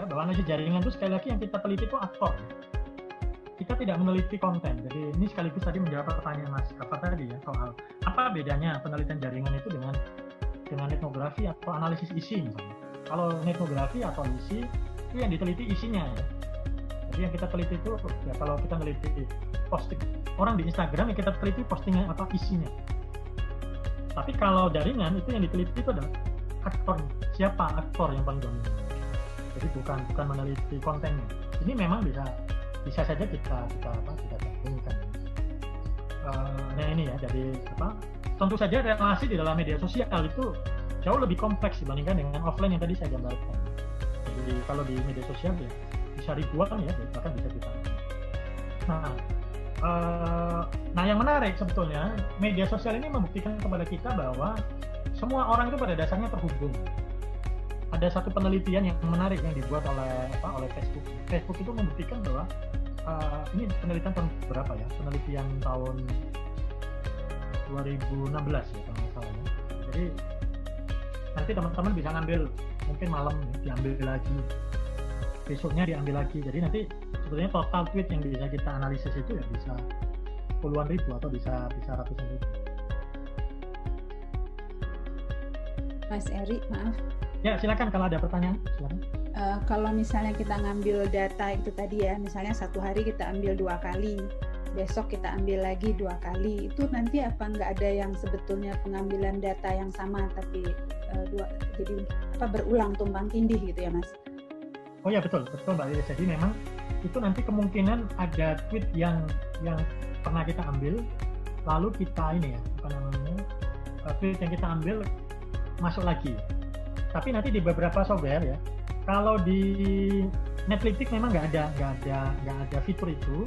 saja bahwa analisis jaringan itu sekali lagi yang kita teliti itu aktor. Kita tidak meneliti konten. Jadi ini sekaligus tadi menjawab pertanyaan Mas Kafa tadi ya soal apa bedanya penelitian jaringan itu dengan dengan etnografi atau analisis isi misalnya. Kalau etnografi atau isi itu yang diteliti isinya ya. Jadi yang kita teliti itu ya kalau kita meneliti posting orang di Instagram yang kita teliti postingnya apa isinya. Tapi kalau jaringan itu yang diteliti itu adalah aktor siapa aktor yang paling dominan. Jadi bukan bukan meneliti kontennya. Ini memang bisa bisa saja kita kita apa kita gabungkan. Uh, nah ini ya dari apa tentu saja relasi di dalam media sosial itu jauh lebih kompleks dibandingkan dengan offline yang tadi saya gambarkan. Jadi kalau di media sosial ya bisa ribuan ya bahkan bisa kita. Nah, uh, nah yang menarik sebetulnya media sosial ini membuktikan kepada kita bahwa semua orang itu pada dasarnya terhubung. Ada satu penelitian yang menarik yang dibuat oleh apa oleh Facebook. Facebook itu membuktikan bahwa uh, ini penelitian tahun berapa ya? Penelitian tahun 2016 ya kalau salah ya. Jadi nanti teman-teman bisa ngambil mungkin malam diambil lagi besoknya diambil lagi jadi nanti sebetulnya total tweet yang bisa kita analisis itu ya bisa puluhan ribu atau bisa bisa ratusan ribu Mas Eri maaf ya silakan kalau ada pertanyaan silakan uh, kalau misalnya kita ngambil data itu tadi ya misalnya satu hari kita ambil dua kali besok kita ambil lagi dua kali itu nanti apa nggak ada yang sebetulnya pengambilan data yang sama tapi uh, dua jadi apa berulang tumpang tindih gitu ya mas Oh ya betul, betul Mbak Lilis. Jadi memang itu nanti kemungkinan ada tweet yang yang pernah kita ambil, lalu kita ini ya, apa namanya, eh, tweet yang kita ambil masuk lagi. Tapi nanti di beberapa software ya, kalau di Netflix memang nggak ada nggak ada nggak ada fitur itu,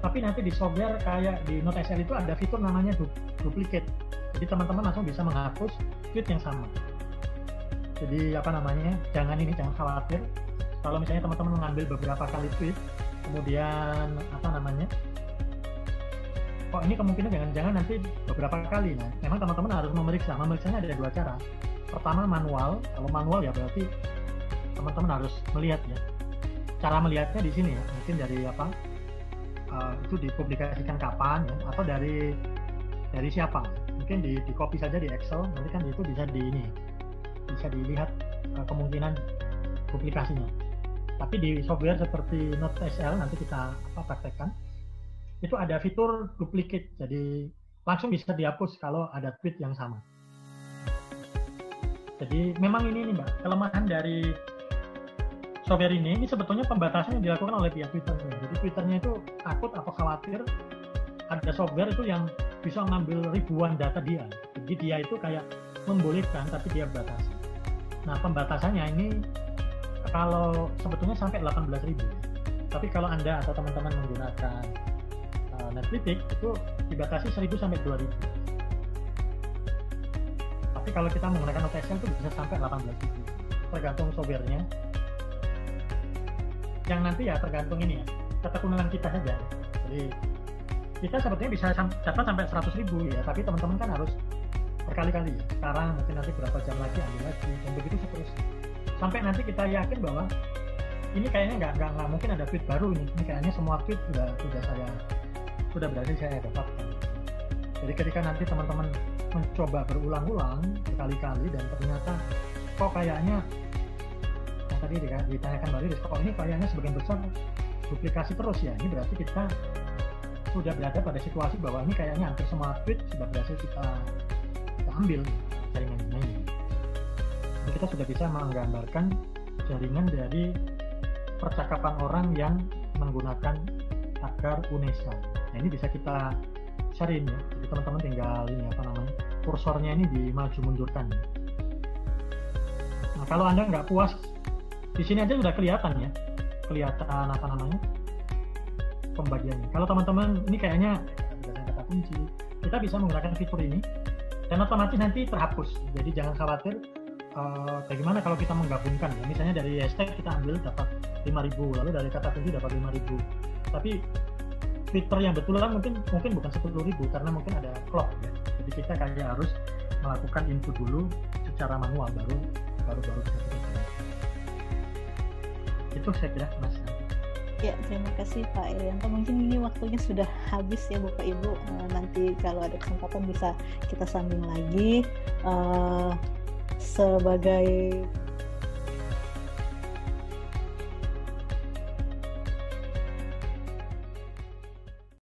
tapi nanti di software kayak di Note SL itu ada fitur namanya du duplicate. Jadi teman-teman langsung bisa menghapus tweet yang sama. Jadi apa namanya? Jangan ini jangan khawatir kalau misalnya teman-teman mengambil beberapa kali tweet kemudian apa namanya kok ini kemungkinan jangan-jangan nanti beberapa kali nah memang teman-teman harus memeriksa memeriksanya ada dua cara pertama manual kalau manual ya berarti teman-teman harus melihat ya. Cara melihatnya di sini ya mungkin dari apa uh, itu dipublikasikan kapan ya atau dari dari siapa. Mungkin di, di copy saja di Excel nanti kan itu bisa di ini bisa dilihat uh, kemungkinan publikasinya. Tapi di software seperti Note SL nanti kita apa praktekkan. Itu ada fitur duplicate jadi langsung bisa dihapus kalau ada tweet yang sama jadi memang ini nih mbak kelemahan dari software ini ini sebetulnya pembatasan yang dilakukan oleh pihak Twitter jadi Twitternya itu takut atau khawatir ada software itu yang bisa mengambil ribuan data dia. Jadi dia itu kayak membolehkan tapi dia batasi. Nah pembatasannya ini kalau sebetulnya sampai 18.000 tapi kalau anda atau teman-teman menggunakan uh, Netflix itu dibatasi 1.000 sampai 2.000 tapi kalau kita menggunakan OTSL itu bisa sampai 18.000 tergantung softwarenya. Yang nanti ya tergantung ini ya ketekunan kita saja. Jadi kita sebetulnya bisa dapat sampai 100 ribu ya tapi teman-teman kan harus berkali-kali. Sekarang mungkin nanti berapa jam lagi ambil lagi dan begitu seterusnya sampai nanti kita yakin bahwa ini kayaknya nggak nggak nggak mungkin ada tweet baru ini. Ini kayaknya semua tweet sudah sudah saya sudah berarti saya dapatkan jadi ketika nanti teman-teman mencoba berulang-ulang berkali-kali dan ternyata kok kayaknya yang tadi ditanyakan Mbak Riris kok ini kayaknya sebagian besar duplikasi terus ya? Ini berarti kita sudah berada pada situasi bahwa ini kayaknya hampir semua tweet sudah berhasil kita, kita ambil jaringan ini. Kita sudah bisa menggambarkan jaringan dari percakapan orang yang menggunakan tagar UNESA. Nah, ini bisa kita sharein ya. Jadi teman-teman tinggal ini apa namanya kursornya ini dimaju mundurkan. Nah kalau anda nggak puas di sini aja sudah kelihatan ya, kelihatan apa namanya pembagiannya. Kalau teman-teman ini kayaknya kata kunci, kita bisa menggunakan fitur ini dan otomatis nanti terhapus. Jadi jangan khawatir bagaimana kalau kita menggabungkan ya misalnya dari hashtag kita ambil dapat 5000 lalu dari kata kunci dapat 5000 tapi fitur yang betulan mungkin mungkin bukan 10.000 karena mungkin ada clock ya jadi kita kayak harus melakukan input dulu secara manual baru baru baru itu saya kira mas Ya, terima kasih Pak Irianto. Mungkin ini waktunya sudah habis ya Bapak Ibu. Uh, nanti kalau ada kesempatan bisa kita sambung lagi. Uh, sebagai